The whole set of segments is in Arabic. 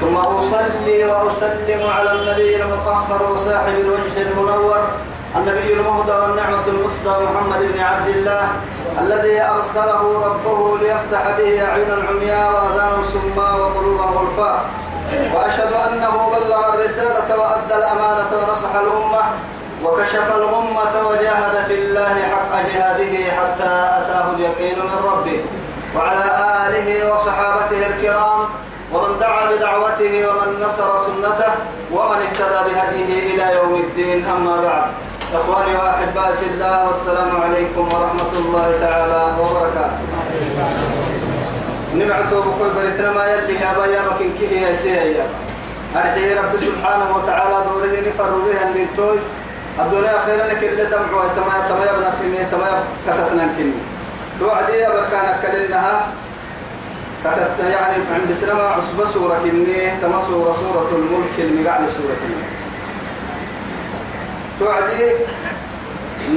ثم أصلي وأسلم على النبي المطهر وصاحب الوجه المنور النبي المهدى والنعمة المصدى محمد بن عبد الله الذي أرسله ربه ليفتح به أعينا عمياء وأذانا صماء وقلوبا غلفاء وأشهد أنه بلغ الرسالة وأدى الأمانة ونصح الأمة وكشف الغمة وجاهد في الله حق جهاده حتى أتاه اليقين من ربه. وعلى آله وصحابته الكرام ومن دعا بدعوته ومن نصر سنته ومن اهتدى بهديه إلى يوم الدين. أما بعد إخواني وأحبائي في الله والسلام عليكم ورحمة الله تعالى وبركاته. نمعته بقول بريتنا ما يلي يا بايا مكين كيه يا سيا أرحي رب سبحانه وتعالى دوره نفر بها النتوي الدنيا خيرا كل تمعوا تما تما يبنى في مية تما كتتنا كني. توعدي يا بركان كلنها كتبت يعني عند سلمة عصبة سورة كني تما سورة سورة الملك المقعد سورة كني توعدي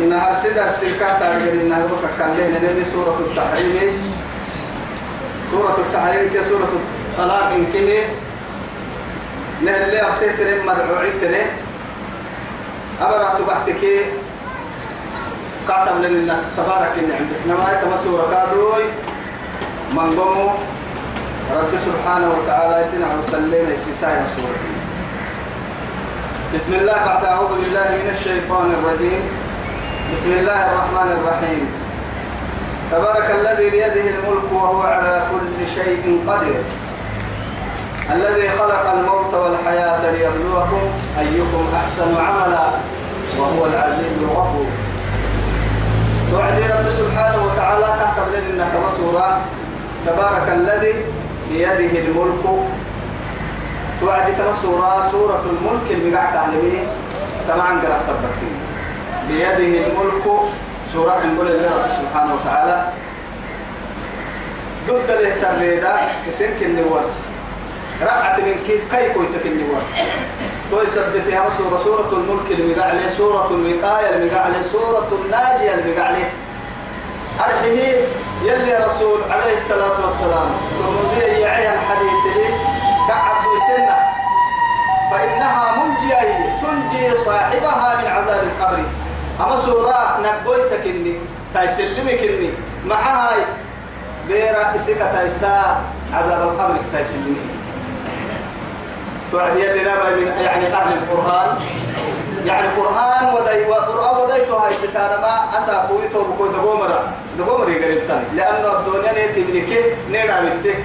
نهر سدر سلكات تعرفين إنها بك كلين نبي سورة التحريم. سورة التحريم كي سورة الطلاق إن كه نهل اللي أبتهترين مدعوعين تري أبرا تبعتك قاتم لنا تبارك إن عند سلمة تما سورة كادوي. من قوموا رب سبحانه وتعالى يسنع وسلم يسيسايا سورة بسم الله بعد أعوذ بالله من الشيطان الرجيم. بسم الله الرحمن الرحيم. تبارك الذي بيده الملك وهو على كل شيء قدير. الذي خلق الموت والحياة ليبلوكم أيكم أحسن عملا وهو العزيز الغفور. توعدي رب سبحانه وتعالى كتب لنا كما تبارك الذي بيده الملك. توعد كما سورة سورة الملك المقع تعلمي طبعا قرأ سبكتي بيده الملك. سورة نقول الله سبحانه وتعالى. ضد له تريدا كسين كني ورس رقعت من كي كي كويت كني ورس تو يثبت يا سورة سورة الملك المقع عليه سورة الوقاية المقع عليه سورة الناجية المقع عليه. أرحيه يلي رسول عليه الصلاة والسلام. ترمذي يعي الحديث لي. قعد سنة فإنها منجية تنجي صاحبها من عذاب القبر. أما سورة نقوي سكني تايسلمي كني. معها بيرا إسكا تايسا عذاب القبر تايسلمي. توعد يلي نبا من يعني أهل القرآن. يعني قرآن ودي وقرآن وديتو هاي ستانا ما أسا قويتو بكو دقومرا. دقومرا يقريبتان لأنه الدنيا نيتملكي نيرا بده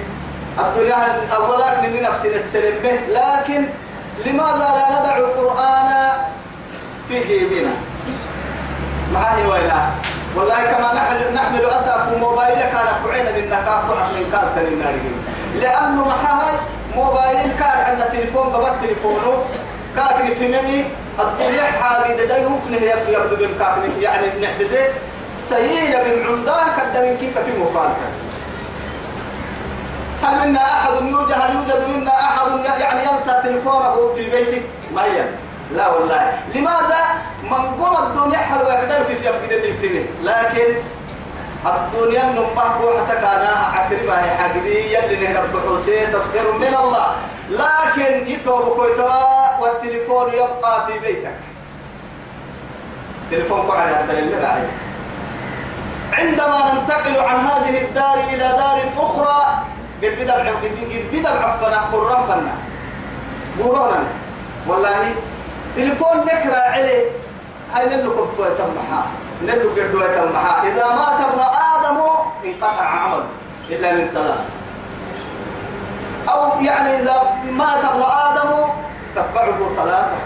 الدنيا أولاك من نفسنا السلم به. لكن لماذا لا ندع القرآن في جيبنا؟ معاي ويلا؟ والله كما نحمل نحمل أساكم موبايلك أنا قعينا للنكاك من كالتن النار لأنه محاي موبايل كان عندنا تليفون قبل تليفونه. كاكني في مني. الدنيا حاجة دايوك نهي يبدو بالكاكني يعني نحفزه سيئة عمداه كدمين كيف في مقالة هل منا أحد يوجد هل يوجد منا أحد يعني ينسى تليفونه في بيته؟ ما هي؟ لا والله. لماذا؟ من قوم الدنيا حلوة يقدر كيس يفقد الفيلم لكن الدنيا نمبه وحتى كان عسر ما هي حقدي يلي نهرب بحوسي تسخير من الله. لكن يتوب كويتوا والتليفون يبقى في بيتك. تليفون قاعد على الدليل عندما ننتقل عن هذه الدار إلى دار أخرى قد بدأ قد بدأ عفنا قرام فنا قرونا. والله تليفون نكرة عليه. هاي نلقى بتوي تمحا نلقى قدوة تمحا إذا مات ابن آدم انقطع عمل إلا من ثلاثة. أو يعني إذا مات ابن آدم تتبعه ثلاثة.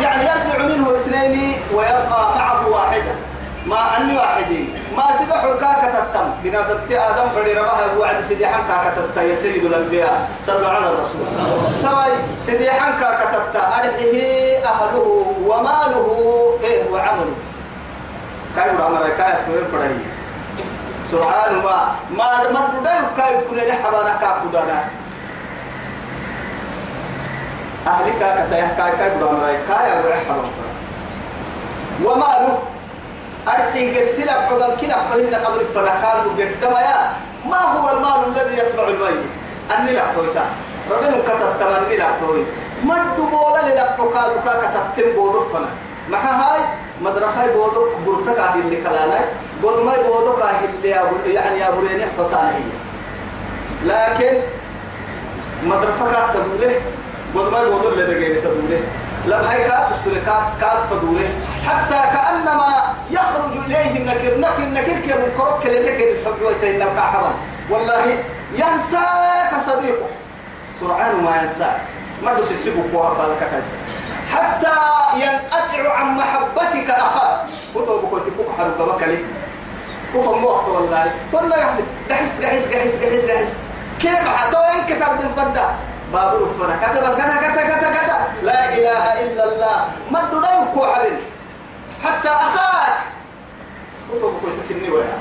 يعني يرجع منه اثنين ويبقى معه واحدة. ما أني واحدين. ما سدح كاكة التم. بنادمتي آدم فدي ربها سيدي حن كاكة يا سيد الأنبياء صلوا على الرسول. تواي سيدي حن كاكة التا أرحيه أهله وماله. إيه وعمله. كاي بڑا مرا كاي استورين فداي سرعان ما ما ما داي كاي كن رحبانا كا كدانا أهلي كا كتاي كاي كاي بڑا مرا كاي أبو رحبا وماله أرحي قرسل عقبال كلا عقبال قبل الفرقان وقلتما يا. ما هو المال الذي يتبع الميت؟ أني لا قويتا ربنا كتب تمني لا قوي مد بولا للا قادو كا كتبتم بودو فنا ما هاي مدرسة بودو برتك عن اللي كلانا بود ما بودو كا اللي يعني أبو ريني حطانا هي. لكن مدرسة كا تدوله بود ما بودو اللي دقيني تدوله لما هي كات تشتري كات كات تدوله حتى كأنما يخرج إليه نكر نكر نكر كي من كرك لك الحب ويتين كعبا والله ينساك صديقه. سرعان ما ينساك. ما دوس السبب وهبالك تنسى حتى ينقطع عن محبتك أخاك. كتب كتبك حرب بكلي كفر موقت والله. طلع يحسب قحس قحس قحس قحس قحس كيف حتى وين كتب فدا؟ بابور فنا كتبت كتا كتا كتا كتا. لا إله إلا الله. ما كو حبيبي حتى أخاك. كتب كتبني ويا.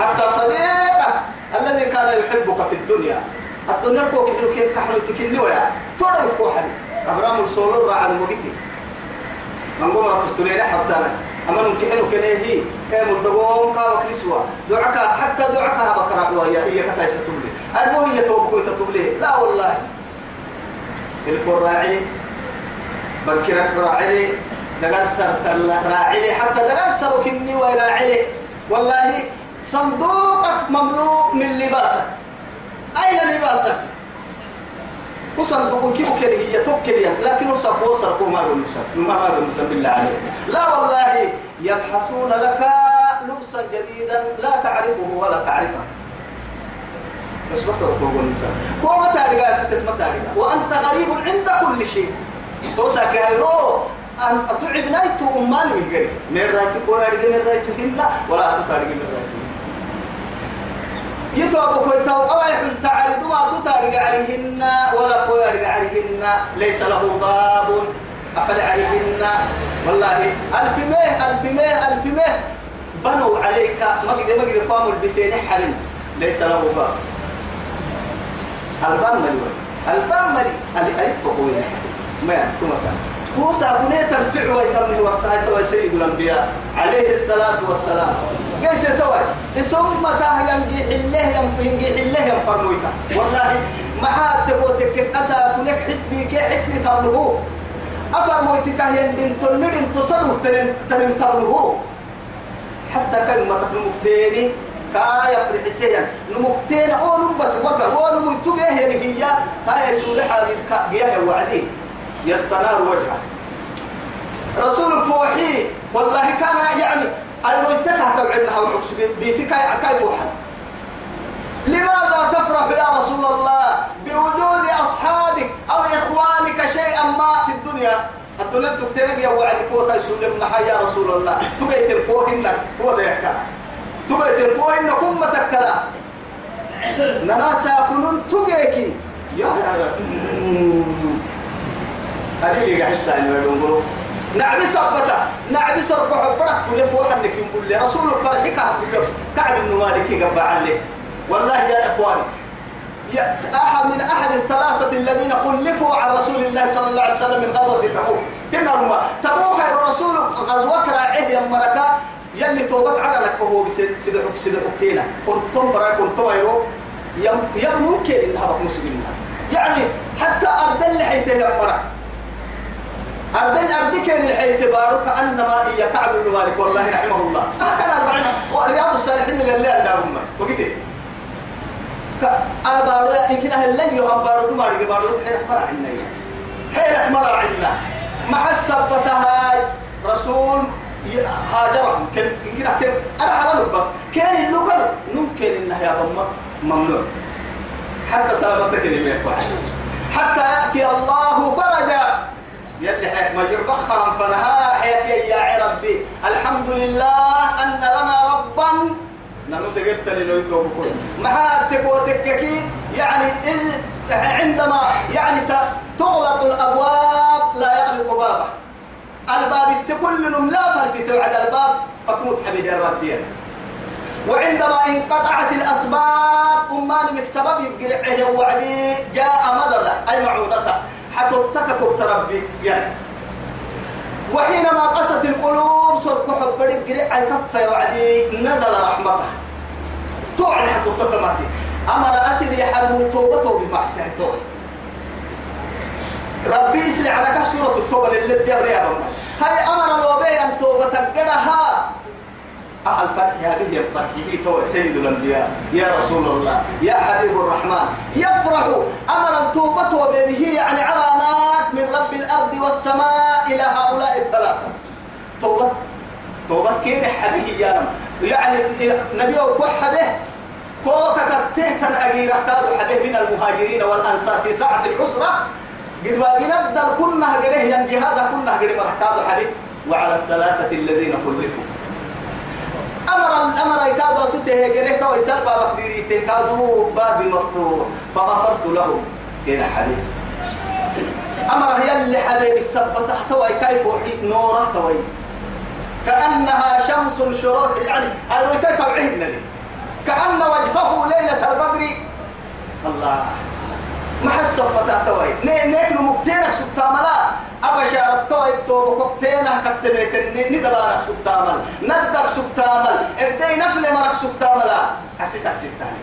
حتى صديقك الذي كان يحبك في الدنيا. الدنيا كو كحلو كين كحلو تكني ويا. تورا كو حبيبي كبرام السولر راع الموجتي من قمر تسترينا حتى أنا. أما نكحلو كنيه كام الدوام كا وكلسوا دعك حتى دعك بكرة ويا هي كتايسة تبلي أدوه هي توبكو تتبلي لا والله. الفراعي بكرك راعي دقل سر راعي حتى دقل سر كني وراعي والله صندوقك مملوء من لباسك. أين لباسك؟ وصندوق كيف كده هي توكل لكن وصف وصف ما هو ما هو بالله عليه لا والله يبحثون لك لبسا جديدا لا تعرفه ولا تعرفه. بس بس الإنسان هو متى رجعت تتمتع وأنت غريب عند كل شيء. توسا كايرو أن أتعب نايتو أمان من غير من رايتو أرجع من رايتو هنا ولا تتارجع من رايتو يتوب كوي تو أو يحل تعرض ما تتارجع عليهن ولا أرجع عليهن. ليس له باب. أفل عليهن. والله ألف ميه ألف ميه ألف ميه بنوا عليك. ما قد قاموا البسين حبل ليس له باب. البان ملي البان ملي. الألف فقوي ما ينتمك موسى بنيت الفعل ويتمه ورسائت وسيد الأنبياء عليه الصلاة والسلام. قلت توي ثم تاه ينجي الله ينجي الله ينفرمويتا والله ما تبوتك أسا كنك حسبي كي حكني تبلغو أفرمويتك يندن تلمدن تصرف تنم تنم تبلغو حتى كلمة المكتيني كايا فرح سيان نمكتين أو نمبس بقى هو نمتوجه هي كايا حديث كايا وعدي. يستنار وجهه. رسول فوحي والله كان يعني المجتكة تبعنا وحكس بفي كاي كيف لماذا تفرح يا رسول الله بوجود أصحابك أو إخوانك شيئا ما في الدنيا؟ الدنيا تبتنق يا وعد كوتا يسول يا رسول الله. تبيت الكوهن هو ده يحكى تبيت الكوهن كم تكلا نناسا كنون تبيكي يا يا يا هذه قاعد السائل نعبي سبتا نعبي سرق عبرك فلف وحنك يقول لي رسول فرحك كعب بن مالك قبع عليه. والله يا إخواني يا أحد من أحد الثلاثة الذين خلفوا عن رسول الله صلى الله عليه وسلم من غزوة تبوك كنا هما تبوك يا رسول غزوة راعيه يا مركا يلي توبك على لك وهو بسيد سيد حكتينا كنتم برا كنتم ايرو يا ممكن إنها بك مسلمين يعني حتى اللي حيته يا مرك أرض الأرض كان الحياة بارك أنما هي كعب بن مالك والله رحمه الله. هكذا أربعين ورياض الصالحين اللي اللي عندهم وقتي. أبارو يمكن أهل لن يهم بارو تمارك بارو حيل مرا عنا. حيل مرا عنا. مع السبتها رسول هاجرهم. كان يمكن أكيد أنا على بس. كان اللقر ممكن إنها يا بما ممنوع. حتى سلامتك اللي حتى يأتي الله فرجا. يلي حيك ما يبخر فنها. حيك يا ربي الحمد لله أن لنا ربا. نحن تقلت لنويته بكل مع تكوتككي يعني عندما يعني تغلق الأبواب لا يغلق بابه. الباب كل لا فلت توعد الباب. فكموت حبيب ربي. وعندما انقطعت الأسباب أمان مك سبب يقرعه وعدي. جاء مدد أي معونة حتى تككب ربي يعني وحينما قست القلوب صرت حب قرع كف وعدي نزل رحمته. توعد حتى تتماتي أمر أسد يحرم توبته بمحسنته ربي يسلع على سورة التوبة للذي أبريها هاي أمر الوبي أن توبة قدها أهل فرح هذه الفرح هي تو سيد الأنبياء. يا رسول الله يا حبيب الرحمن يفرح أمر التوبة وبه يعني علامات من رب الأرض والسماء إلى هؤلاء الثلاثة. توبة توبة كين حبيه يا رب؟ يعني نبي وحده فوق تهتن أجيرة كادوا حبيه من المهاجرين والأنصار في ساعة العسرة. قد باقينا كنا قده ينجي هذا كنا قد مرحكاد حبيب. وعلى الثلاثة الذين خلفوا. أمر الأمر يكادوا تتة جريك ويسال بابك ديري تكادوا بابي مفتوح فغفرت له. كنا حبيب أمر هي اللي حبيب السبة تحتوي كيف نوره توي كأنها شمس شروق يعني أرويتك توعيدنا كأن وجهه ليلة البدر. الله. ما حسب بتا توي نيك نمكتينك سبتاملا أبشارة توي تو كوكتينك كتنيت ندبارك سبتامل ندك سبتامل ابدي نفل مرك سبتاملا حسيتك ستاني.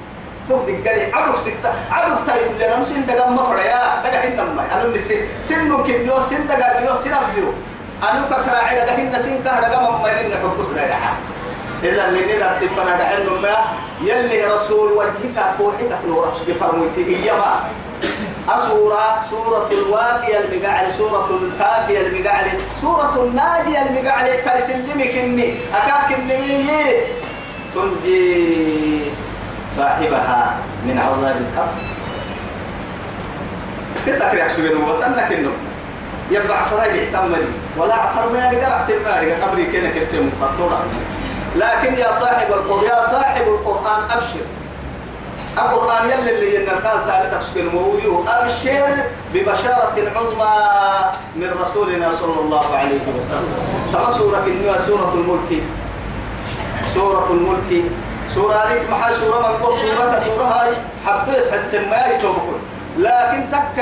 تهدي قالي عدوك ستة. عدوك تايب لنا نسين دقا مفريا دقا هنما أنا نسي. سنو كبنيو سن دقا بيو سن أفيو أنا كتراعي دقا هن سن كه دقا مما لنا حبسنا يا إذا اللي نقدر سيفنا دحين ما يلي رسول وجهك فوحك نور بفرمويتي إيما أسورة سورة الواقية المقعلة سورة الكافية المقعلة سورة الناجية المقعلة كيسلمك إني أكاك النمية تنجي صاحبها من عذاب القبر. تتكري عشوين وصلنا كنو. يبقى عفراء يحتمل ولا عفر ما يقدر احتمال ما قبري كنا كتير مقطورة لكن يا صاحب القرآن يا صاحب القرآن أبشر. القرآن يلي اللي ينقال تابع تفسير مويو أبشر ببشارة عظمى من رسولنا صلى الله عليه وسلم. تفسرك إنها سورة الملك. سورة الملك. سورة لك محل سورة من قول سورة سورة هاي. حبيس السماء توبكل لكن تك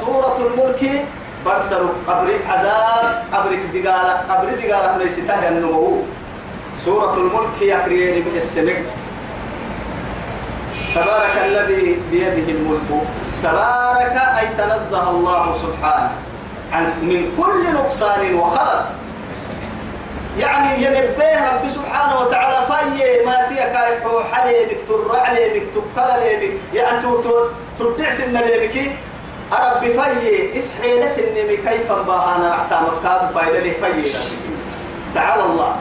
سورة الملك برسل قبر عذاب قبر دقالة قبر دقالة ليس تهي النمو. سورة الملك يكريني من السمك تبارك الذي بيده الملك. تبارك أي تنزه الله سبحانه عن من كل نقصان وخلل. يعني ينبه ربي سبحانه وتعالى في ما تيك يحو حليمك تر عليك تقل عليك يعني تردع سن ليمك ربي في اسحي لسنمي كيف باهانا رعتا مكاد فايدة لي في تعالى الله.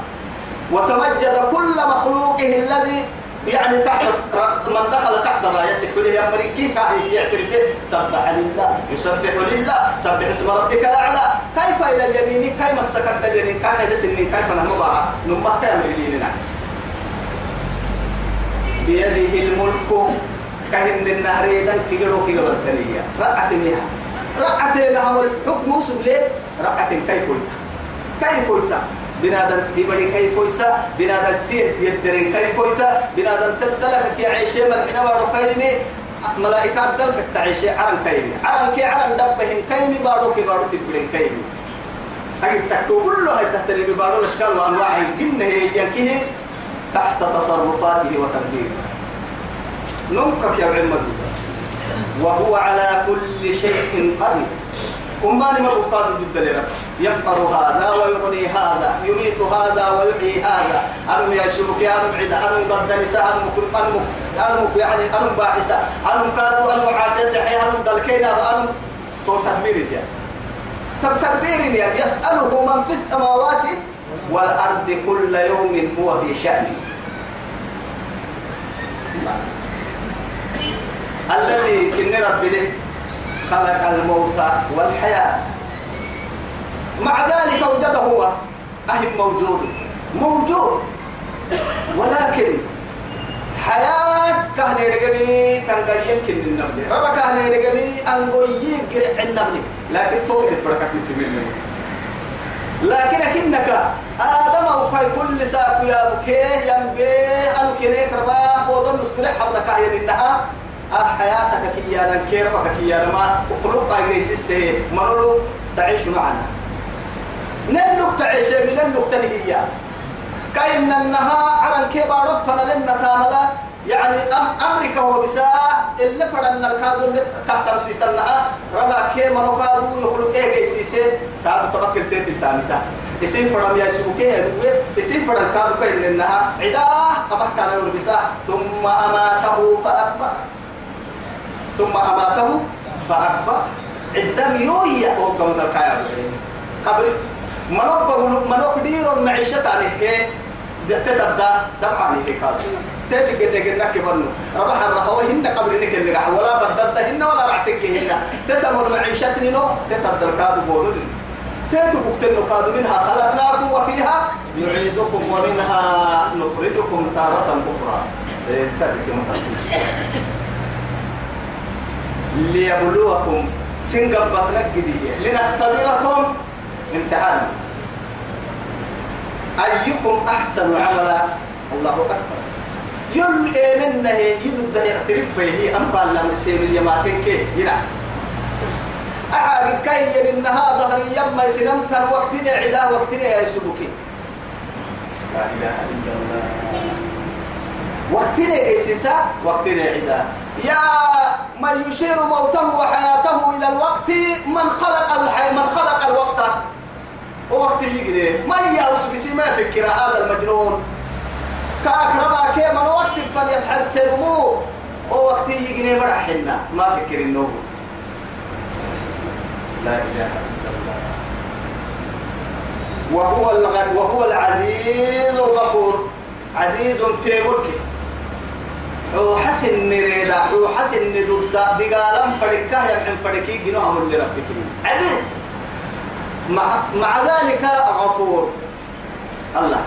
وتمجد كل مخلوقه الذي يعني تحت من دخل تحت رايته كل يا مريكي يعترف سبح لله يسبح لله سبح اسم ربك الأعلى. كيف إلى اليمين؟ كيف مسكت اليمين؟ كان بس كيف نمبا نمبا كان اليمين الناس؟ بيده الملك كهن النهر اذا كيلو كيلو التنية. رقعت منها رقعت الحكم سبلي رقعت كيف قلت. كيف قلت؟ بنادم تبري كي كويتا بنادم تين يدرين كي كويتا بنادم تدلك كي عيشة ملحنا بارو كيمي ملائكة دلك تعيشة عرن كيمي عرن كي عرن دبهن كيمي بارو كي بارو تبرين كيمي. هاي تكو كله هاي تحتري ببارو الأشكال وأنواع الجن هي ينكيه تحت تصرفاته وتدبيره نمكك يا عمد. وهو على كل شيء قدير. أماني ما بقاد ضد لرب يفقر هذا ويغني هذا يميت هذا ويحيي هذا. أنم يشرك أنم عدا أنم ضد نساء أنم كل أنم أنم يعني أنم باعثة. أنم كادوا أنم عافية حي أنم دلكينا أنم تو تدبير يعني. تدبير يعني. يسأله من في السماوات والأرض كل يوم هو في شأن الذي كن ربي له خلق الموت والحياة. مع ذلك وجد هو. أهم موجود. موجود. ولكن حياة كان يدقني تنقل يمكن النبلي ربا كان يدقني أنقل يقرع النبلي لكن توقف بركة في منه لكن أكنك آدم أو كاي كل ساكو يا بكي ينبي أنو كنيك ربا بودن نستريح حبنا كاين إنها حياتك كيانا كيربك كيانا ما وخلق أي سيستي منولو تعيش معنا نلوك تعيش نلوك تنهيا كاين النها عرن كيبارو فنلنا تاملا يعني أم أمريكا هو بساء اللي فرنا الكادو اللي تحت مسيسنا ربا كي منو كادو يخلق إيه جيسيسي كادو تبكل تيت التامتا اسم فرم يا سبوكي هدوه اسم فرم كادو كاين لنها عداه أما كان يقول بساء ثم أماته فأكبر ثم أماته فأكبر. عدم يويا هو كم ذا كايا قبر. منو منو كدير معيشة عليه تتبدأ دمعا هيك تاتي كده كده كبرنا ربح الرهوة هن قبل انك اللي قاع ولا بدلت هن ولا رعتك هن. تتمر معيشتني نو. تتبدل كادو بولو تاتي بكتن كادو منها خلقناكم وفيها نعيدكم ومنها نخرجكم تارة أخرى. تاتي ليبلوكم. سنقبتنا كدية لنختبركم. امتحان. أيكم أحسن عملا؟ الله أكبر. يل إيمنه يدد يعترف فيه. أم قال لما سيم اليماتين كي ينعس. أعاقد كي إنها ظهر يما يسنن كان وقتنا عدا وقتنا يا سبوكي لا إله إلا الله. وقتنا كيسيسا وقتنا عدا يا من يشير موته وحياته إلى الوقت من خلق الحي من خلق الوقت. ووقت يجري ما يأوس بسي ما فكر هذا المجنون. كأقربا كي من وقت فليسحسن مو ووقت يجري مرحنا ما فكر النوم لا إله إلا الله. وهو وهو العزيز الغفور. عزيز في ملكه. هو حسن نريدا هو حسن ندود بقالم فركاه يمحن فركي جنو عمل لربك. عزيز مع, مع ذلك غفور. الله.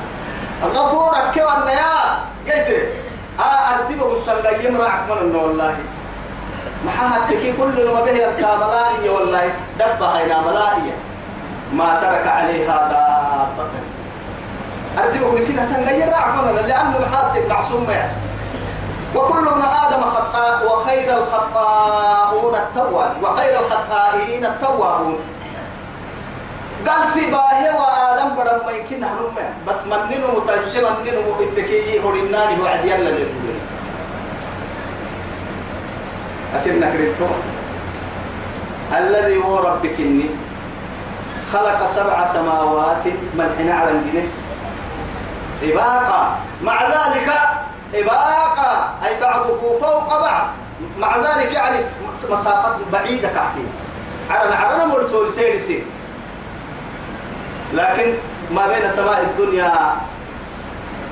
غفور كيوان يا قلت. آه أردبه التنقى يمرعك من النور والله. محمد تكي كل ما به ملائية والله. دبها إلى ملائية. ما ترك عليها دابة. أردبه لكن تنقى يمرعك من لأنه محاتك معصوم وكل ابن آدم خطاء وخير الخطاؤون التواب وخير الخطائين التوابون. قال تباهي وآدم بدم ما يمكن نحن بس مننو متسم مننو التكيي هرناني وعد يلا لكن نكرتو الذي هو ربك إني خلق سبع سماوات ملحنا على الجنة. طباقا. مع ذلك طباقا أي بعضه فوق بعض. مع ذلك يعني مسافة بعيدة كافية. عرنا عرنا مرسول سيرسي لكن ما بين سماء الدنيا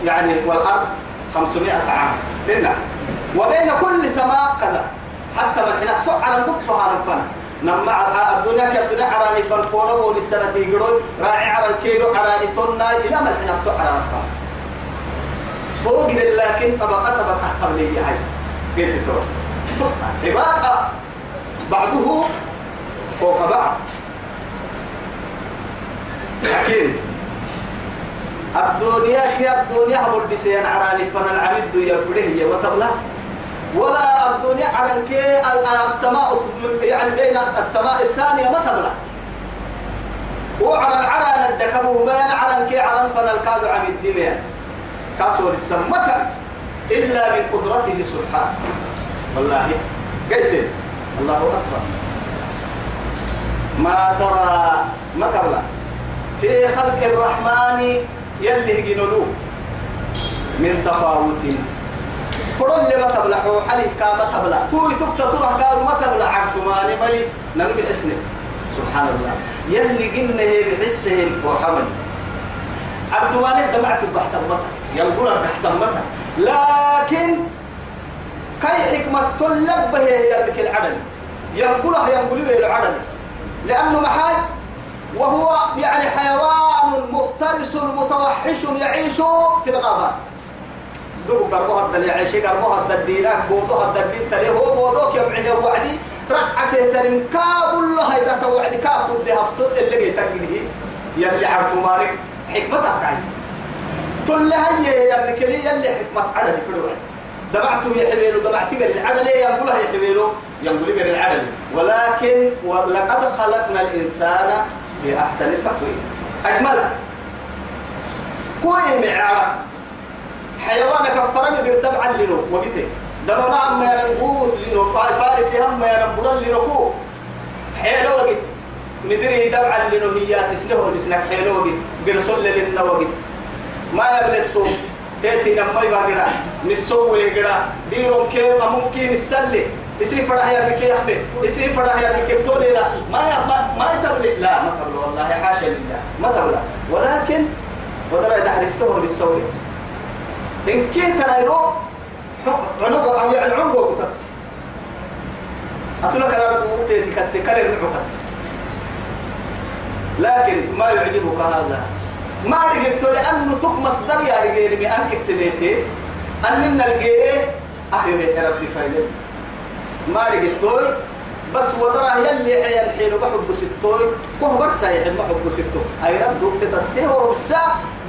يعني والأرض 500 عام. بيننا وبين كل سماء كذا. حتى من حين فعلا كفها ربنا نما الدنيا كالدنيا عراني فالكونا بولي سنة يقولون راعي عرى الكيلو عراني تونا إلى ما الحين فعلا ربنا فوق لكن طبقة طبقة قبلية هاي قلت تو طباقة بعضه فوق بعض. لكن الدنيا كي الدنيا هم الدسين عراني فن العبد يبره هي وتبلا ولا الدنيا كي السماء يعني بين السماء الثانية ما تبلا وعرن عرن الدكبو بين عرن كي عرن فن الكاد عم الدمية كاسور السمة إلا من قدرته سبحانه. والله قلت الله أكبر. ما ترى ما تبلا في خلق الرحمن يلي جنولو من تفاوت. فرول ما تبلع حلي كما تبلع توي تبت تروح كانوا ما تبلع عبتماني ملي ننو بحسن سبحان الله. يلي جنه بحسهم وحمل. عبتماني دمعت بحت المطر ينقل تحت المطر لكن كي حكمة تلب هي يرك العدل. ينقلها ينقل به العدل. لأنه محال وهو يعني حيوان مفترس متوحش يعيش في الغابة. دو قربوها الدل يعيش قربوها الدل ديناك بوضوها الدل دين تلي هو بوضوك يبعد وعدي. رعته ترين كاب الله إذا توعد كاب ودي هفتر اللي يتقده يلي عرتو مالك حكمتها كاي. تقول هي يلي كلي يلي حكمة عدل في الوعد دمعته يحبيله دمعتي قال العدل ينقلها يحبيله ينقل قال العدل. ولكن ولقد خلقنا الإنسان بأحسن تقويم. أجمل. كوي معارة حيوان كفرنا دير دبعا لنو وقته. دمنا عما ينقوه لنو فارس هم ينبضل لنو كو. حيلو وقت. ندري دبعا لنو هي سسنه بسنك حيلو وقت. قرصل لنا وقت. ما يبلتو. تيتي نما يبغى نسوي كده ديرون كيف ممكن نسلي. يصير فرح يا ركي يخفي يصير فرح يا ركي تولي لا. ما ما ما تبلي. لا ما تبلي والله. حاشا لله. ما تبلي. ولكن ودرا يدحر السهر بالسوري إن كنت ترايرو عنق عن يعني عنق وقتص أتلك أنا وقت كرر معكس لكن ما يعجبك هذا. ما رجعت لأنه تك مصدر يا رجال مي أنك تبيتي أننا الجيه أهل ربي فايلة ما رجعت بس ودرا يلي عيال حين بحب ستوي. كه برسا يحب بحب ستو أي رب دوك تتسيه وربسا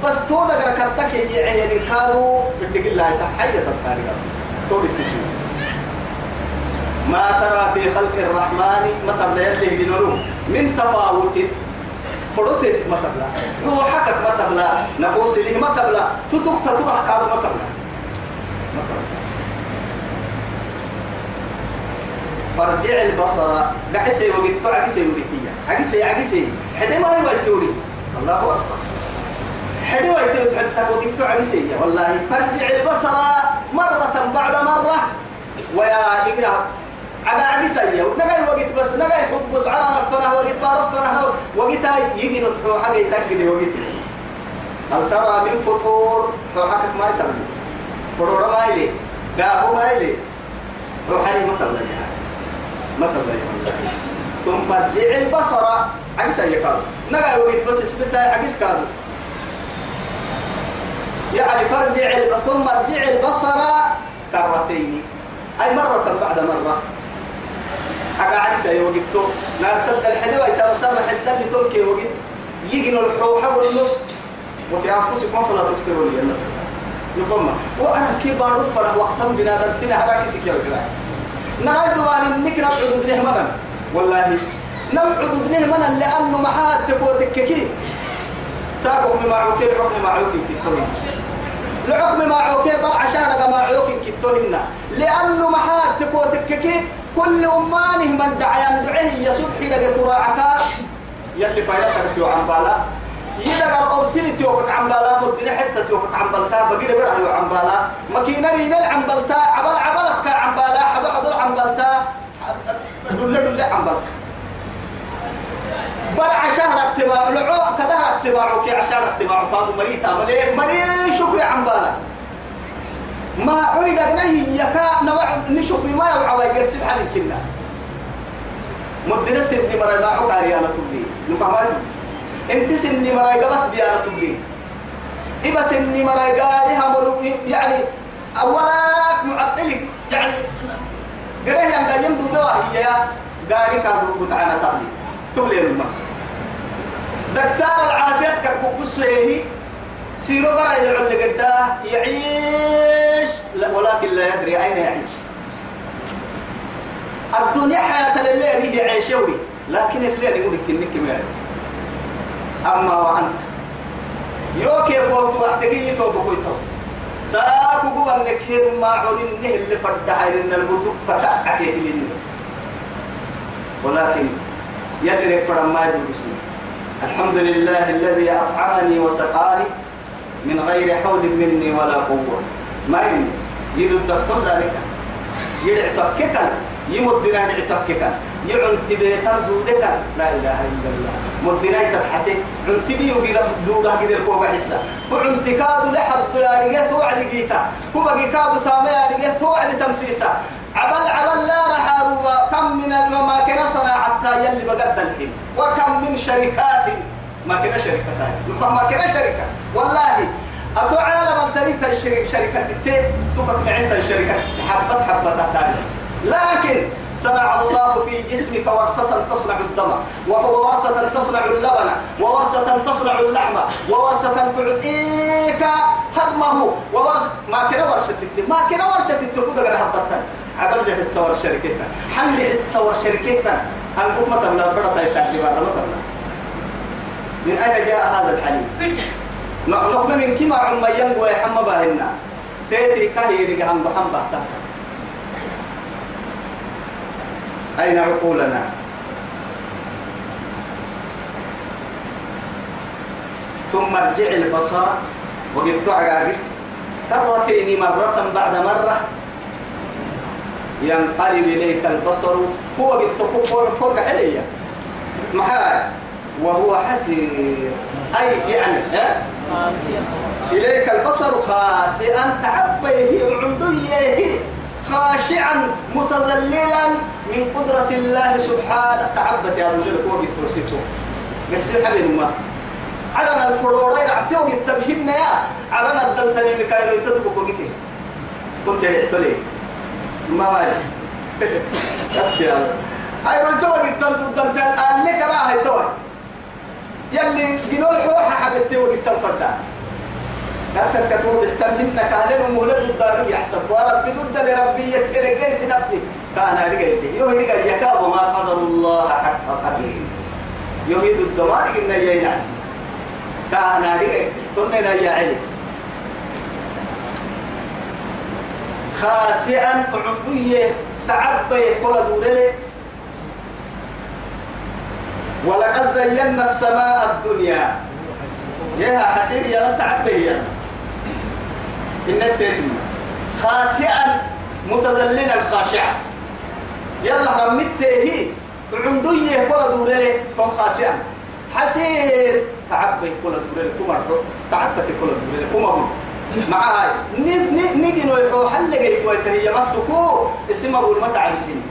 بس تو دقر كتك يجي عيال كانوا بدك الله تحية الطريقة تو بالتفيد ما ترى في خلق الرحمن ما تبلا يلي من تفاوت فرطت ما تبلا هو حكك ما تبلا نقوس له ما تبلا تتوك تطرح كاد ما تبلا ما تبلا فرجع البصر قحسي وقت عكسي ولكية عكسي عكسي حدا ما هو التوري الله أكبر. حدا ما يتوري. حتى وقت عكسي والله. فرجع البصر مرة بعد مرة. ويا إقرأ عدا عدسية نجاي وقت بس نجاي حب سعرنا فرح وقت بارف فرح. وقت يجي نطحو حاجة يتأكد وقت هل ترى من فطور؟ تو حكك ما يتبلي فطور ما يلي. قابو ما يلي. روحاني ما تبلي. ما تبلي. ثم ارجع البصر عدسية قالوا نجاي وقت بس اسبتها عدس قالوا يعني فرجع ثم ارجع البصر كرتين أي مرة بعد مرة. حاجة عكسة وقتو لا تصدق الحدوى يتبصر حتى اللي تركي وقت يجنوا الحوحة والنص. وفي أنفسكم فلا تبصروا لي. الله يقوم وأنا كبار فرح وقتم بنا دمتنا هذا كيسك يا رجال نريد أن النك نبعد دنيه منا والله نبعد دنيه منا لأنه معاه تبوتك كي ساقهم معوكي الحكم معوكي كتوين الحكم معوكي برع شارك معوكي كتوهن لأنه محاد تبوتك كي كل أمانه من دعيان دعيه يا صبحي لك قراعك يلي فايلتك يو عن بالا يدقر أبتلي تيوكك عن بالا مدري حتى تيوكك عن بلتا بقيد بره يو عن بالا مكينري نل عن بلتا عبل عبلتك عن بالا حدو حدو عن بلتا دل دل عن بلتا برع شهر اتباع لعو كده اتباعك عشان اتباع فاضو مريتا ملي مري شكري عن بالا ما عيد نهي يكا نوع نشوف ما يوعى ويقرسل حال الكنا مدرس سني مرة ما عقار يا تبلي نقامات أنت سني مرة قبت بيا تبلي إبا سني مرة قاري هم يعني أولا معطلك. يعني قده yang gajem dudo هي قاري كادو بتاعنا تبلي تبلي لما دكتور العافية كبكسه سيرو برا يلعن قداه يعيش. ولكن لا يدري أين يعيش. الدنيا حياة الليل هي عيشوري لكن الليل يقول لك إنك ما أما وأنت. يوكي بوت وحتكي يتوب كويتو ساكو قبل نكير ما عونين اللي فردها إن البطوك فتأتيت لنا ولكن يلي نكفر ما يدوب الحمد لله الذي أطعمني وسقاني. من غير حول مني ولا قوة. ما يمني يدو الدكتور ذلك. يدع تككا يمدنا يدع تككا يعنت بيتان دودك لا إله إلا الله. مدنا يتبحتي عنت بيو قد دودا قد الكوبا حسا. وعنت كادو لحد يارية توعد جيتا كوبا كادو تاما يارية توعد تمسيسا. عبل عبل لا رح كم من المماكن صنع حتى يلي بقد الهم وكم من شركات ما كنا شركة ما كنا شركة. والله أتوعى تريد الشركة شركة التين تبقى معين الشركة حبت حبت تاني لكن صنع الله في جسمك ورصة تصنع الدم وورصة تصنع اللبن وورصة تصنع اللحم وورصة تعطيك هضمه وورصة ما كنا ورشة ما كنا ورشة التكود غير هبطة عبل به الصور شركتنا حمل الصور شركتنا أنكم ما تبنا برا تيسال لي برا. ما من أين جاء هذا الحليب نحن من كما عم ينقوى يحمى باهنا. تيتي كهي لقهم بحم بحتك. أين عقولنا؟ ثم ارجع البصر وقد تعجز ترتين مرة بعد مرة؟ ينقلب إليك البصر. هو قد تقول كل حلية. محال وهو حسير. أي يعني إليك البصر خاسئا تعبيه وعنديه خاشعا متذللا من قدرة الله سبحانه. تعبت يا رجل هو بالتوسيتو قرسي حبيب ما. عرنا الفرورين عتيو التبهين يا. عرنا الدلتني مكايرو يتدبك وقتي كنت رعت لي ما مالي أتكي يا هاي رويتو قد الدلتن الآن لك لا هاي توي. يلي جنول حوحة حبتي وقت الفردان كانت كتبوا بيحتملن كان مولد الدار يحسب. ورب ضد لربي يترقيس نفسي. كان رجع يهدي يكاب ما قدر الله حق قدره. يهيد الدمار إن يا نعسي. كان رجع تننا يا علي. خاسئا عمدية تعبي كل دورله ولقد زينا السماء الدنيا. يا حسين يا رب تعبي يا إن التيتم خاسئا متذللا خاشعا. يلا رمت هي؟ عندي كل دوري تو خاسئا. حسير تعبي كل دوري كم تعبت كل دوري كم أبو؟ معاي نيجي نوحو حل جيت ويتهي مكتكو اسمه أبو المتعب سين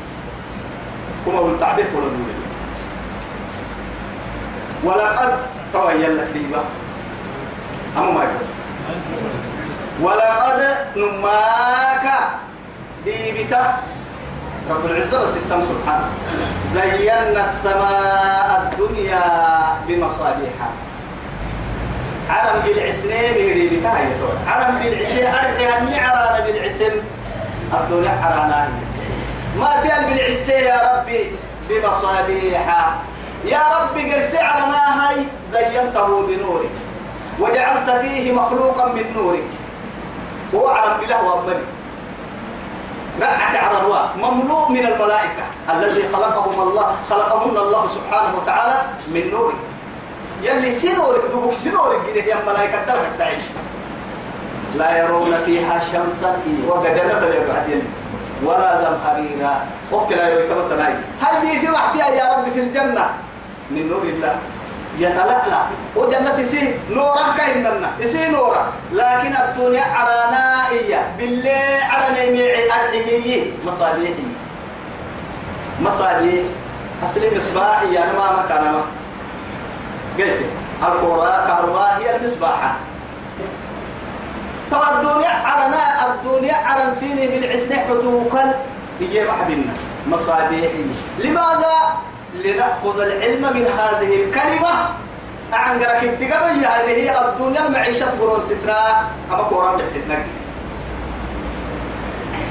كم أبو تعبي كل دوري ولقد تويل لك ديبا. أما ما يقول. ولقد نماك بيبتا رب العزة وستم سبحانه زينا السماء الدنيا بمصابيح عرم بالعسنين يري بتاعي عرم بالعسنين أرحي النعران بالعسن. الدنيا عرانا ما تيال بالعسين يا ربي بمصابيح يا ربي قرسي عرنا هاي زينته بنورك وجعلت فيه مخلوقا من نورك. هو عرب بله وأمني رأت عرروا مملوء من الملائكة. الذي خلقهم الله خلقهن الله سبحانه وتعالى من نور يلي سنورك دبوك سنورك جنيه يا ملائكة دلك تعيش. لا يرون فيها شمسا. وقد نبل بعدين. ولا زمهريرا. وكلا يروي كما تناي هل دي في وقتها يا رب في الجنة؟ من نور الله يتلألأ وجنة سي نورا كإننا سي نورا لكن الدنيا عرانائية بالله عرنا ميعي أرحيه مصابيحي مصابيح أصلي مصباح يا ما مكان ما قلت القرى كهرباء هي المصباحة طبعا الدنيا عرنا الدنيا عرن سيني بالعسنة حتوكل هي محبنا مصابيحي لماذا لنأخذ العلم من هذه الكلمة. عن قرك التقبل اللي هي الدنيا المعيشة قرون ستنا. أما قرون بحستنا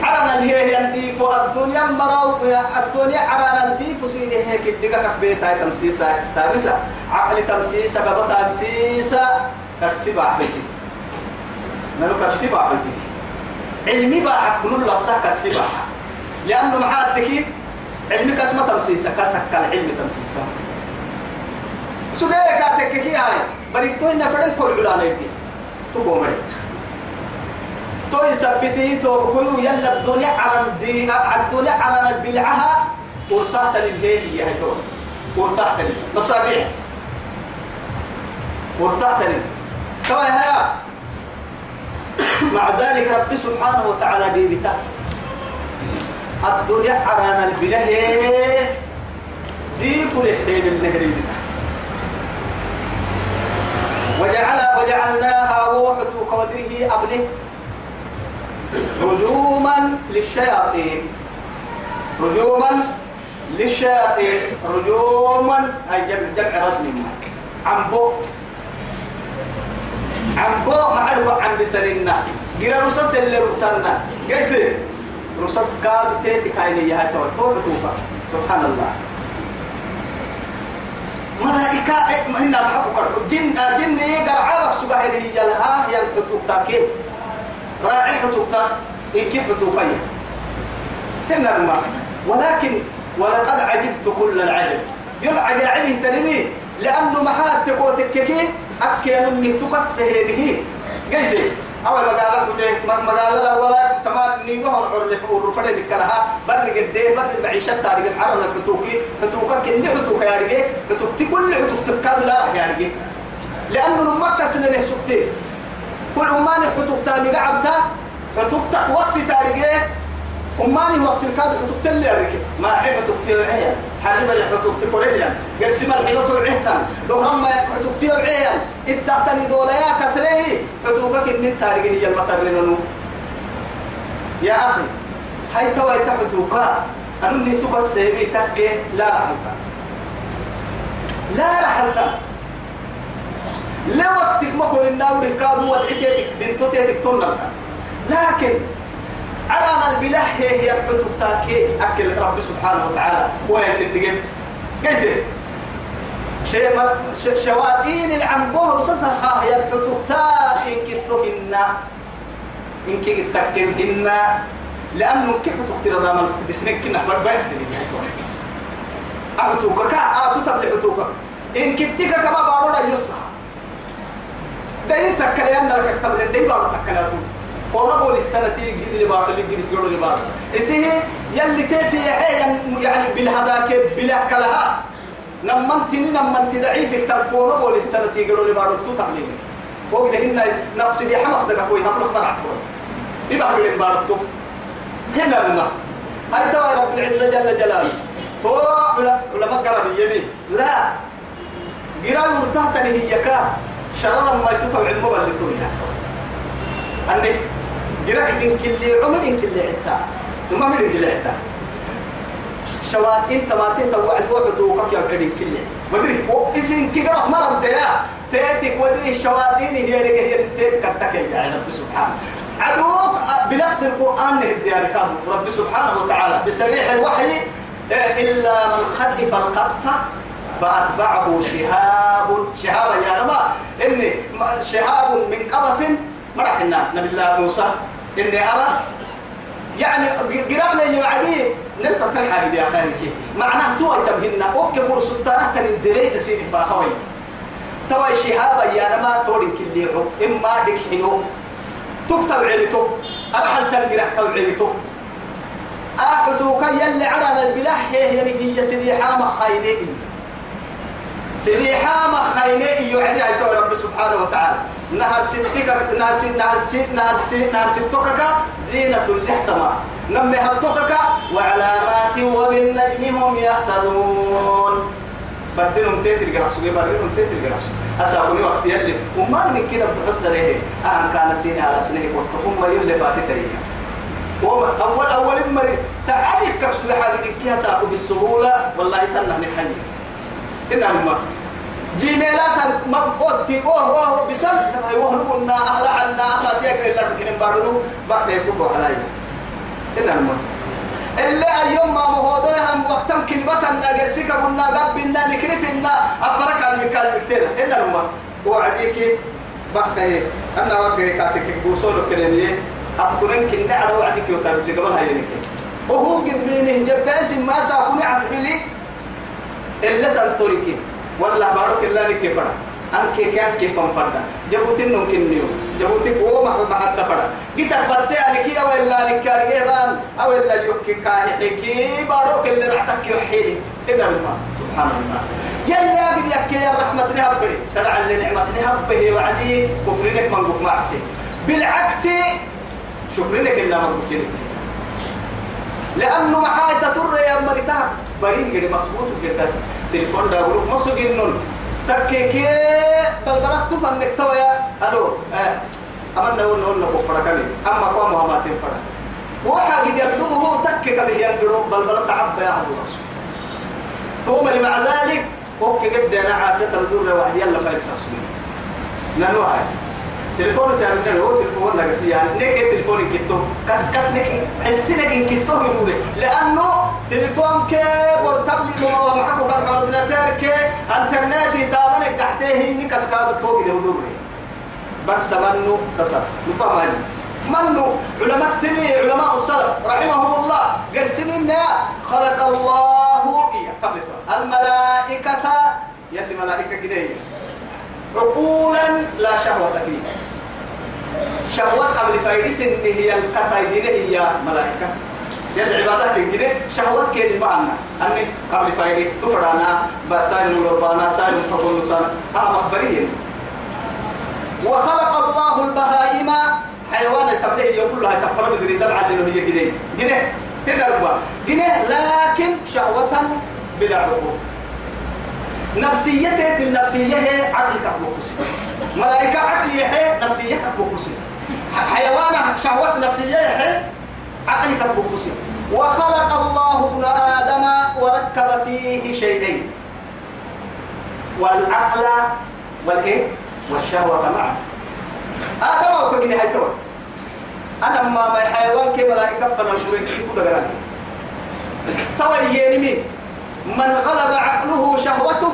عرنا اللي هي ينديف الدنيا مرو الدنيا عرنا نديف سيني هيك الدقة كبيتا تمسيسة. تامسة عقل تمسيسة قبط تمسيسة. كالسبع بيتي. نلو كالسبع بيتي. علمي بقى كل اللفتة كالسبع لأنه محاتكي علمك اسمه تمسيسة كسك العلم تمسيسة سجايا كاتك كي هاي بريتو إن فرن كل على يدي تقوم مريت تو يثبتي تو بكل يلا الدنيا على الدنيا على الدنيا على البلعها ورتحت للهي يا هتو ورتحت لي مصابيح ورتحت لي تو هيا مع ذلك رب سبحانه وتعالى دي بتا الدنيا عرانا البله دي فرحين النهر وجعل وجعلناها ووحة قدره أبنه رجوما للشياطين. رجوما للشياطين. رجوما أي جمع جمع رجل عمبو. عمبو معرفة عم بسرنا جرا رصاص اللي رتنا قلت رصاص كاد تيتي كايني يا تو تو توبا سبحان الله ملائكة هنا محبوك جن جن قرعبك سبحانه يلها يلحتوك تاكي راعي حتوك تا إنكي حتوكية هنا المعنى ولكن ولقد عجبت كل العجب. يلعب عجبه تنمي لأنه محات تكوتككي أكيد أنه تقسه به قيد أول ما قال لك ما قال لا ولا تمام نيجوهم عرف ورفض بكلها. برد قد برد معيشة تاريخ. الحرم الحتوكي حتوكا كن حتوكا يا رجال حتوكتي كل حتوك تكاد لا راح يا رجال لأنه مكة سنة سكتي كل أمان حتوك تاني قعدتا حتوك وقت تاريخ أماني وقت الكاد حتوك تلي ركب ما حين حتوك تيوعيا حرب اللي حتوك تقوليا قرسم الحين توعيتان دورهم ما حتوك تيوعيا إتحتني دولا يا كسره حتوكك إن التاريخ هي المطرنونو يا أخي هاي توا يتحتوكا أنا نتوك السيبي تكي لا رحلتا لا رحلتا لوقتك ما كون الناور الكادو ودعتك بنتو تيتك تنلتا لكن على البلح هي الحتوك تاكي. أكل رب سبحانه وتعالى. هو يسدقين قلت شيء شواتين العنبوه رصصها هي تاكي. كتوهن إن كي تكتمهن لأنه كيف تقتل دام بسنك كنا بربعت أحتوك كا أتو تبلي حتوك إن كتك كما بارو يصها ده إنت كلام لك تبلي ده بارو تكلاتو. قولا بول السنة تيجي اللي بارو اللي جديد جورو اللي بارو إسيه يلي تيتي يعني بالهداك بلا كلها نمنتني نمنت ضعيفك تقولا بول السنة جورو اللي بارو تو تبلي وقد هنا نفس دي حمف دقا كوي هم لك مرعب يبقى بلين بارتو هنا لنا. هاي توا رب العزة جل جلاله. تو ولا ولا ما قرب يمي لا. قرا ورتهتني هي كا. شرر ما تطلع علم اللي تو يا أني قرا من كل عمر من كل عتا وما من كل عتا شوات انت ما تتوعد وعد وقك يا بعدين كل ودري وإسين كده مرض يا تيتك ودري الشواتين هي اللي هي تيتك التكي يا رب سبحانه. عدوك بنفس القرآن نهدي يعني رب. سبحانه وتعالى بسريح الوحي إلا من خطف الخطفة فأتبعه شهاب. شهاب يا رب إني شهاب من قبس مرحنا. نبي الله موسى إني أرى يعني قرب لي وعدي نلقى الحاجة يا خيرك معناه تو تبهنا أوكي برسو ترى تندلي تسيري باخوي توا شهاب يا رب تورين كل إما دك حنو. تكتب عليتو. أرحل تنقرح تب عليتو. كي يلي على البلاح يعني هي سيدي حامة خيني سيدي حامة خيني يعدي عيتو رب سبحانه وتعالى. نهر ستك نهر ست نهر ست نهر ست نهر ستك زينة للسماء. نمي هبتك وعلامات وبالنجم هم يهتدون. بدلهم تيتر قرح سوي بدلهم تيتر قرح أساقني وقت يلي وما من كده بحس له أهم كان سيني على سنه وتقوم ما يلي فاتت هي أول أول مرة تعالي كبس لحاجة كيها ساقو بالسهولة؟ والله تنه نحني إنها ما جيميلات مبوتي أوه أوه بسل هاي وهن قلنا أهل عنا أهل تيك إلا تكين بارو بعد يكفوا علي. إنها ما اللي اليوم ما مهودوها وقتم كلمة نجسك قلنا قبلنا نكرفنا. أفرك على المكان بكتير. إلا لما وعديك بخي. أنا وقعي كاتك بوصول كريمية أفكرين كنا على وعدك يوتر. اللي قبل هاي وهو قد بينه جباس ما ساكوني عسحلي إلا تنطريكي. ولا بارك الله لك فرا أنك كان كيف فردا جبوتين نمكن نيو جبوتك هو ما ما حتى فرا جيت أبتة عليك يا ولا لك كارجيبان أو إلا يوك كاهي بارك اللي رعتك يحيلي إلا الله. سبحان الله. يلا قد يحكي يا رحمة نهبه تدع اللي نعمة نهبه وعدي كفرينك من بك معسي بالعكس شكرينك إلا من بك لأنه معاي تطر يا مريتا بريه قد مسبوط تليفون دا بروك مسو جنون تكيكي بل بلغت فنك تويا أه. أمنا نقول نقول نقول فرقني أما قوم ما تنفرق وحا قد يكتبه تكك به ينقروا بل بل تعب يا عدو رسول ثم مع ذلك وكي قد أنا عافية الدور وعد يلا فايك ساسوين نانو هاي تليفون تعمل هو تليفون نقص يعني نك تليفون كتو كس كس نك حسينك إن كتو بدوري لأنه تليفون كي بورتابلي مو معكو كان أورديناتير كي إنترنتي تابنك تحته نكس كاد فوق ده بدوري بس منو؟ تصر نفهم منو؟ علماء تني علماء السلف رحمهم الله. قرسنين خلق الله قبل الملائكة يلي ملائكة جنيه عقولا لا شهوة فيها شهوة قبل فايدس إن هي القصيدين هي ملائكة يل عبادات كده شهوات كده معنا أني قبل فايدة تفرعنا بسائل مربانا سائل حكم نصان ها مخبرين وخلق الله البهائم حيوان تبليه يقول لها تفر بدري دبعا لأنه هي كده كده كده ربا كده لكن شهوة بلا عقول نفسيته النفسية هي عقلك بوكسي ملائكة عقل هي نفسيتك بوكسي حيوان شهوة نفسية هي عقلك بوكسي وخلق الله ابن آدم وركب فيه شيئين. والعقل والإيه؟ والشهوة معا آدم وكجني هاي تور أنا ما حيوان كملائكة فنا الشريك كده قرأني؟ توي ينمي. من غلب عقله شهوته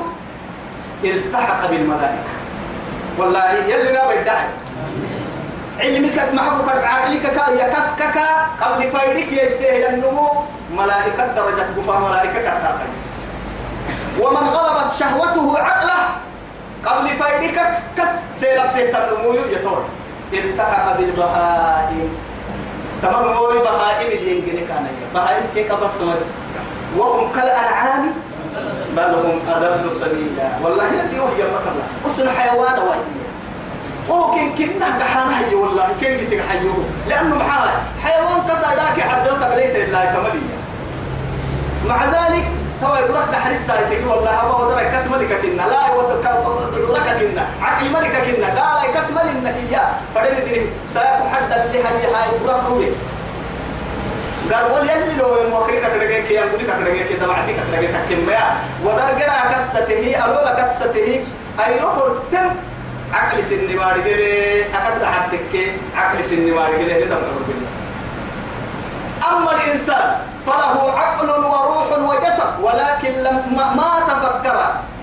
التحق بالملائكة. والله يلي لا بدعي. علمك معك عقلك يا كسكك قبل فايدك يسيه النمو ملائكة درجة كفا ملائكة كتاقي ومن غلبت شهوته عقله قبل فايدك كس سيلبت النمو يتور التحق بالبهائم. تمام موري بهائم اللي ينقل كان بهائم كيف كبر سمر وهم كالأنعام بل هم أضل سبيلا. والله الذي وهي مطلع وسن حيوان وهي وهو كن كنا دحانا حي والله. كن جتك حيوه. لأنه محال حيوان تصداك حدوتك ليت الله كمالية مع ذلك توا يقول لك دحر السايتك والله أبا ودرك كسم لك كنا. لا يودك كنا. عقل ملك كنا. قال كسم لنا هي. فدل دري سايق حد اللي هي هاي برا قال ول يلي لو موكري كدغه كي يقول كدغه كي دمعتي كدغه تكميا ودر غدا كسته الولا كسته اي ركورتن عقل سن ماري غلي اكد حدك عقل سن ماري غلي هذا بالله اما الانسان فله عقل وروح وجسد ولكن لما ما تفكر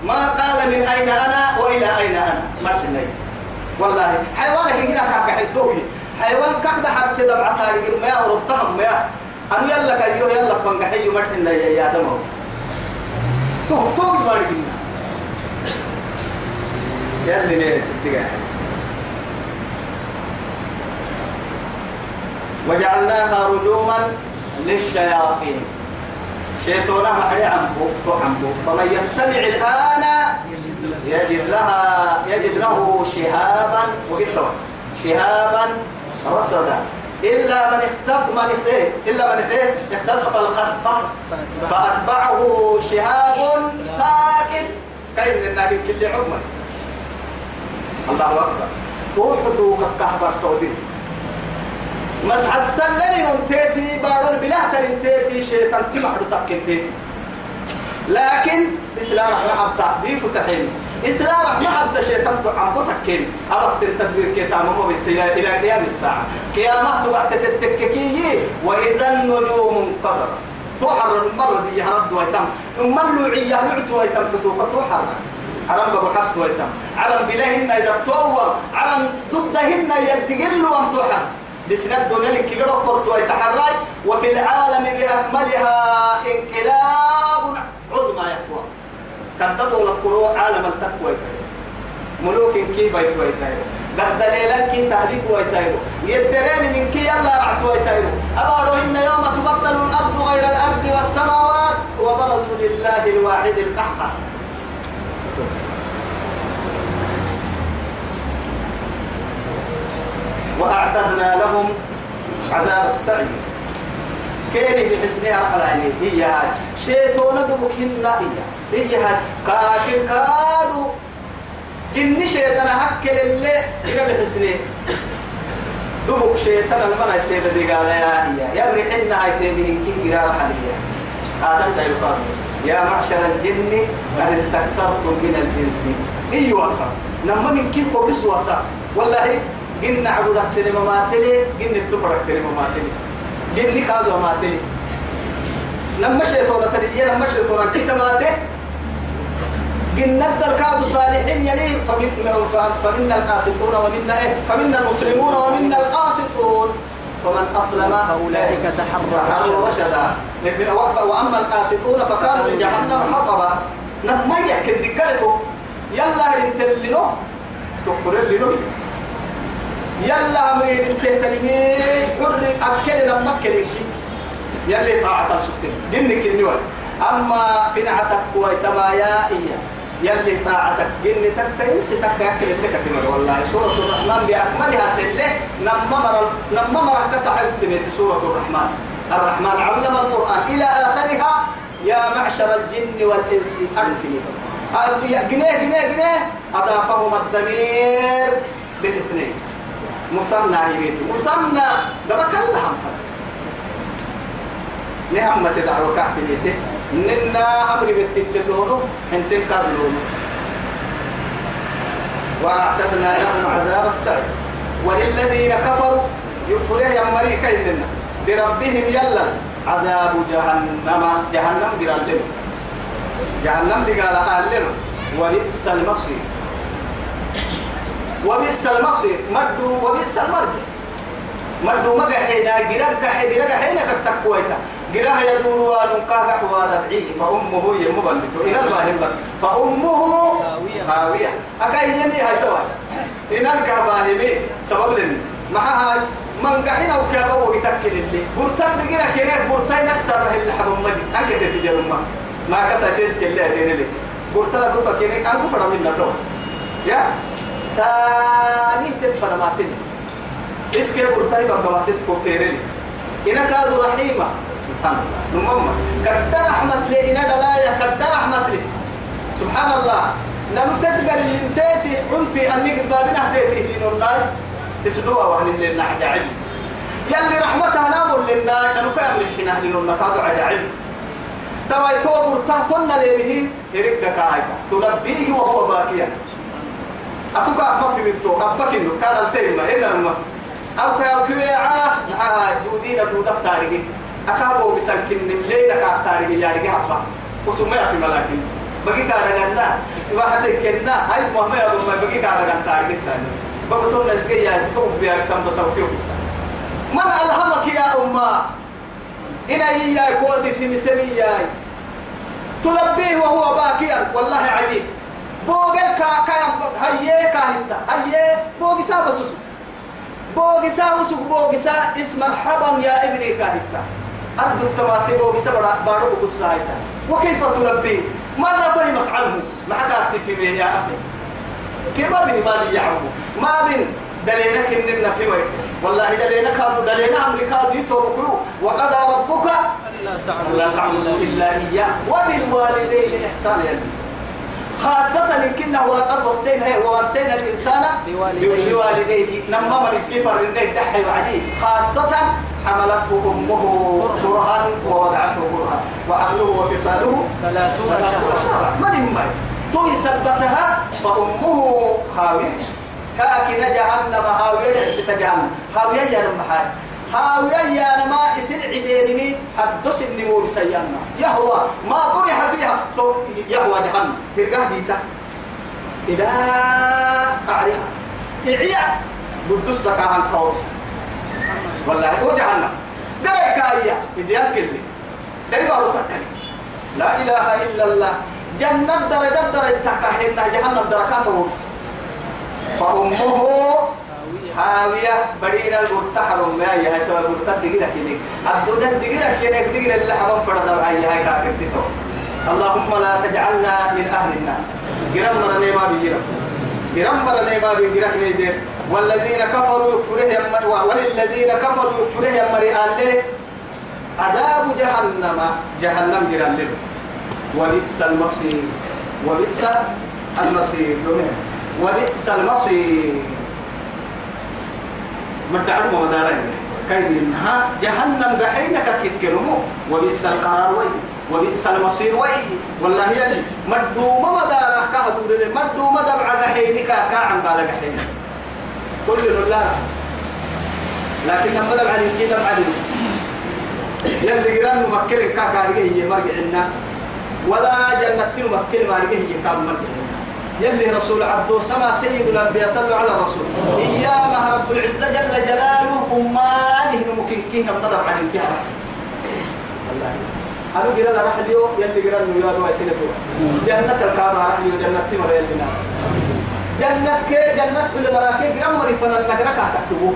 ما قال من اين أنا والى اين أنا ما والله حيوانك هنا كاكحتوي حيوان كحد حتى دمعة تاريخ ما وربطهم ما أنا يلا كيو يلا فنجحي مرحنا يا يا دمو تو تو مارك يلا ليه ستة وجعلناها رجوما للشياطين. شيطانا محري عمبو عمبو فمن يستمع الآن يجد لها يجد له شهابا وقلت شهابا رصدا. إلا من اختف من اختف إلا من اختف اختلف الخطفة فأتبعه شهاب ثاقب كاين النار كل عمر. الله أكبر. توحتو ككهبر سعودي. مسح السلل ننتيتي بارون بلا تنتيتي شيطان تمحر تكنتيتي لكن إسلام رحمة تعديف تحيم إسلام رحمة عبد شيطان تعمق تكين أبقت التدبير كتام مبسيلا إلى قيام الساعة. قيامة تبعت تتككي وإذا النجوم انقدرت تحر المرة دي هرد ويتم. ثم اللوعية لعت ويتم. فتوقة تحر عرم بقول حبت ويتم. عرم بلاهن إذا توى عرم ضدهن يبتقل وام تحر بسند دونين كيلو قرط ويتحرى وفي العالم بأكملها انقلاب عظمى يقوى. كددوا لفكروا عالم التقوى ملوك كي بيت ويتايرو. قد دليلا كي تهلك ويتايرو. يدرين من كي يلا رعت ويتايرو. أبارو إن يوم تبطل الأرض غير الأرض والسماوات وبرزوا لله الواحد القهار وأعتدنا لهم عذاب السعير. كيري بحسنها رحلة يعني هي هاي. دبكنا هي هي هاي كاكر كادو. جن شيطان هكل اللي إلى بحسنه دبك شيطان المنا سيدة دي قال يا هي هاي تيني كي قرار حاليا آدم تايلقان يا معشر الجن قد استكثرتم من الإنس. إي وصل نما من كي قبس وصل والله جن عبد أكتر مماثلة جن التفر أكتر مماثلة جن كادو مماثلة نما شيطان تريد نما شيطان كي تماثلة جنة الكاد صالحين يلي فمن فمنا القاسطون ومنا إيه؟ فمنا المسلمون ومنا القاسطون. فمن أسلم فأولئك تحروا رشدا وأما القاسطون فكانوا من جهنم حطبا. نما يكن دقلته يلا انت اللي نو تكفر اللي نو يلا أمرين انت كلمة حر أكل لما كلمة يلي طاعة السكين دينك النوال أما في نعتك ويتما يا إياه. يلي طاعتك جن تكتين ستك يكتل لك تمر. والله سورة الرحمن بأكملها سلة. نممر نممر كسح سورة الرحمن. الرحمن علم القرآن. إلى آخرها يا معشر الجن والإنس أركنت جنيه جنيه جنيه. أضافهم الضمير بالإثنين. مثنى يبيت مثنى. ده بكلهم نعمة دعوة كحت بيته ننا أمر بتتلونه حنتين كادلونه وأعتدنا لهم عذاب السعير. وللذين كفروا يكفروا يا مريكا إننا بربهم يلا عذاب جهنم جهنم قرال جهنم دي قال قال لنا. وبئس المصير. وبئس المصير. مدو وبئس المرجع مدو مقا حينا قرق حينا حينا كتكويتا. قراه يدور ونقاق حوار بعيد. فأمه يمبلت إلى الباهم بس فأمه هاوية. أكاي يمي هاي توا إن الكباهمي سبب لن. معها من قحين أو كابا وقتك اللي. برتب دقينا كينيك برتاي نكسر اللي حبم مدي أنك تتجر ما ما كساتيت كلا دين لك برتلا برتا كينيك. أنكو فرا من نتو يا؟ ساني تتفر ما تدي إسكي ما تدفو كيرين إنك هذا رحيمة. الله نمما كد رحمة لي إنا دلايا كد رحمة لي. سبحان الله. نمو تتقل انتيتي عنفي أني قد بابنا هديتي لنو النار تسدوها وحن لنا عجعل يلي رحمتها نامر لنا نمو كامر حنا لنو النكاد عجعل توا يتوبر تهتن ليه يرقك آيكا تنبيه وهو باكيا. أتوقع ما في منتو أبك إنه كان التيمة نمو. أو كاو كوي عاه جودينا تودف تاريخي أكابو بسنكن لينا كاكتاري يا رجع حبا وسمع في ملاكين. بقي كارا جنة واحد كنا. هاي مهما يا بوما بقي كارا جنة تاري سنة بقول ناس جاي تقوم بيا كتام بسوكيو من ألهمك يا أمة إن هي كوتي في مسمية تلبيه وهو باكيا. والله عجيب. بوغل كا كا هيا كاهنتا. هيا بوغي سا بسوس بوغي سا وسوق بوغي سا اسم مرحبا يا إبني كاهنتا. أردك تماتبه بسبب بارو بقصايتا وكيف تلبيه ماذا فهمت عنه؟ ما حكى في مين يا أخي. كيف ما بني ما بيعمه ما بين دلينك إننا في وين؟ والله دلينك هذا دلينا أمريكا دي توبكرو وقضى ربك لا تعبد إلا إياه وبالوالدين إحسانا يزيد خاصة إن كنا ولقد وصينا ووصينا الإنسان بوالديه. من الكفر إنه دحي وعديه خاصة حملته أمه كرها ووضعته كرها وحمله وفصاله ثلاثون شهرا. من هم توي سبتها فأمه هاوية. كاكن جهنم هاوية ست جهنم. هاوية يا نمحاي هاوية يا نما إسل عديني حدث النمو بسيانا يهوى ما طرح فيها. يهوى جهنم. ترقاه بيتا. إلى قعرها. إعيا. قدس لك عن قوسك والله هو جهنم دري كايا إذا كلي دري بارو تكلي لا إله إلا الله. جنة درجة درجة تكاهنا جهنم دركات وبس. فأمه هاوية بدينا المرتحر ما هاي سوى المرتد دقيرة كينيك الدنيا دقيرة كينيك دقيرة اللي حمام فرد معي هاي كافر تتو. اللهم لا تجعلنا من أهل النار. جرم مرني ما بيجرم جرم مرني ما بيجرم نيدير والذين كفروا يكفره وللذين كفروا يكفره يمري له عذاب جهنم جهنم جران له. وبئس المصير. وبئس المصير. وبئس المصير. ما دعوا ما دارين كيف إنها؟ جهنم بحينك كتكرمو وبئس القرار وي. وبئس المصير وي. والله يلي. مدوما مدارة كهدور لي مدوما دمع حينك كاعم بالك حين كل لا لكن لما دمع لي كي لي يلي قران ممكن كاكاريه هي مرجعنا ولا جنة ممكن مرجعه هي كام مرجعنا يلي رسول عبدو سما سيد الأنبياء صلوا على الرسول. إيامها رب العزة جل جلاله أمانه ممكن كينا مدر عن الكهرة هذا قرا راح اليوم يلي قرا انه يا دواء سنه جنة الكعبة راح اليوم جنة تمر يلي نار جنة كي جنة كل مراكي قرا مري فن النقرة كاتكتبو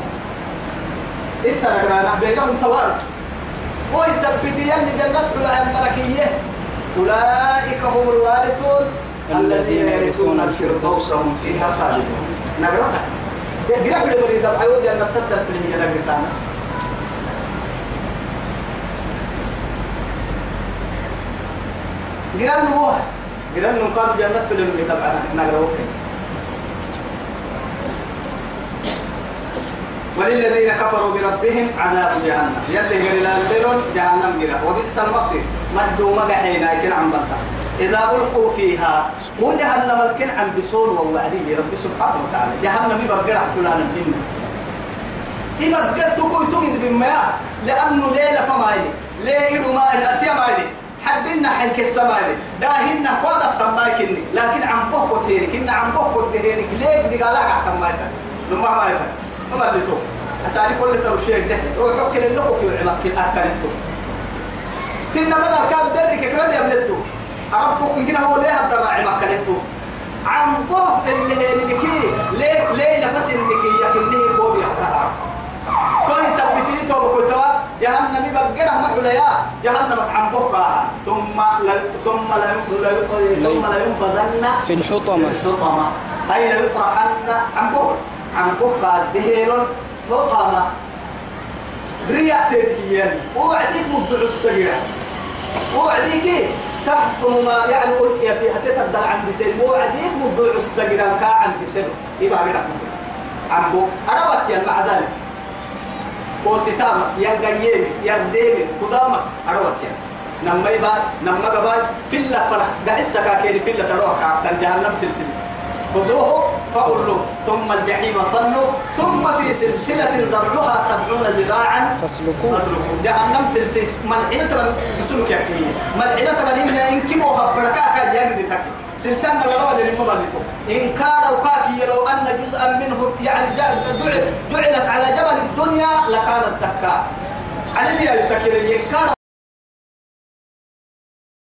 إنت نقرا بينهم توارث ويثبت يلي جنة كل المراكية أولئك هم الوارثون. الذين يرثون الفردوس هم فيها خالدون. نقرأ قرأ بالبريد أيوة جنة تدل في الهجرة قتانا قرأ نموها قرأ نمقام جنة في طبعا نقرأ وكي وللذين كفروا بربهم عذاب جهنم. يلي قرنا الليل جهنم قرأ وبئس المصير. مدوا مقحينا كل عم بطا إذا ألقوا فيها هو جهنم الكل عن بصول ووعدي رب سبحانه وتعالى. جهنم يبقى كلنا منا يبقى تقول تجد بما لأنه ليلة فما يلي. ليل ما يلي. أتيا ما يلي. حدنا حنك السماء داهن قادف تماكني لكن عم بوكو تيرك إن عم بوكو تيرك ليه بدي قال لك تماكن لما ما يفهم ما بدي تو. أسألي كل توشيك ده روح كل اللي هو كيو عمك أكلته كنا بدل كان درك كرد يبلتو أربك يمكن هو ليه الدراعي ما كلته عم بوه اللي هي نكي ليه ليه نفس النكي يكنه كوبي أكتها توي سبتي تو بكتوا جهنم بقرة ما عليا جهنم عم بوكا ثم لا ثم لا ثم لا ينبذن في الحطمة. الحطمة. أي لا يطرحن عم بوك عم بوكا دهيل حطمة رياء تدكيان وعديك مبدع السجيرة وعديك تحكم ما يعني ألقي في حتى تدل عن بسير وعديك مبدع السجيرة كا عن بسير يبقى بينك عم بوك أروت يا مع ذلك. وستام ينقيم يرديم قدامك أروت يا نما يبا نما قبال. فيلا فرس قعس كاكير فيلا تروح. كابتن جهنم سلسلة خذوه فغلوا ثم الجحيم صلوا. ثم في سلسلة ذرعها سبعون ذراعا. فاسلكوه. فاسلكوه. جهنم سلسلة. ملعنة تبن يسلك يا كي ملعنة تبن إن إنكبوا بركة كان يجد تكي سلسلة ولا للمبلتو إن كان وكاكي لو أن جزءا منه يعني جعل- جعلت على جبل الدنيا لكانت دكا على اللي يسكر إن كان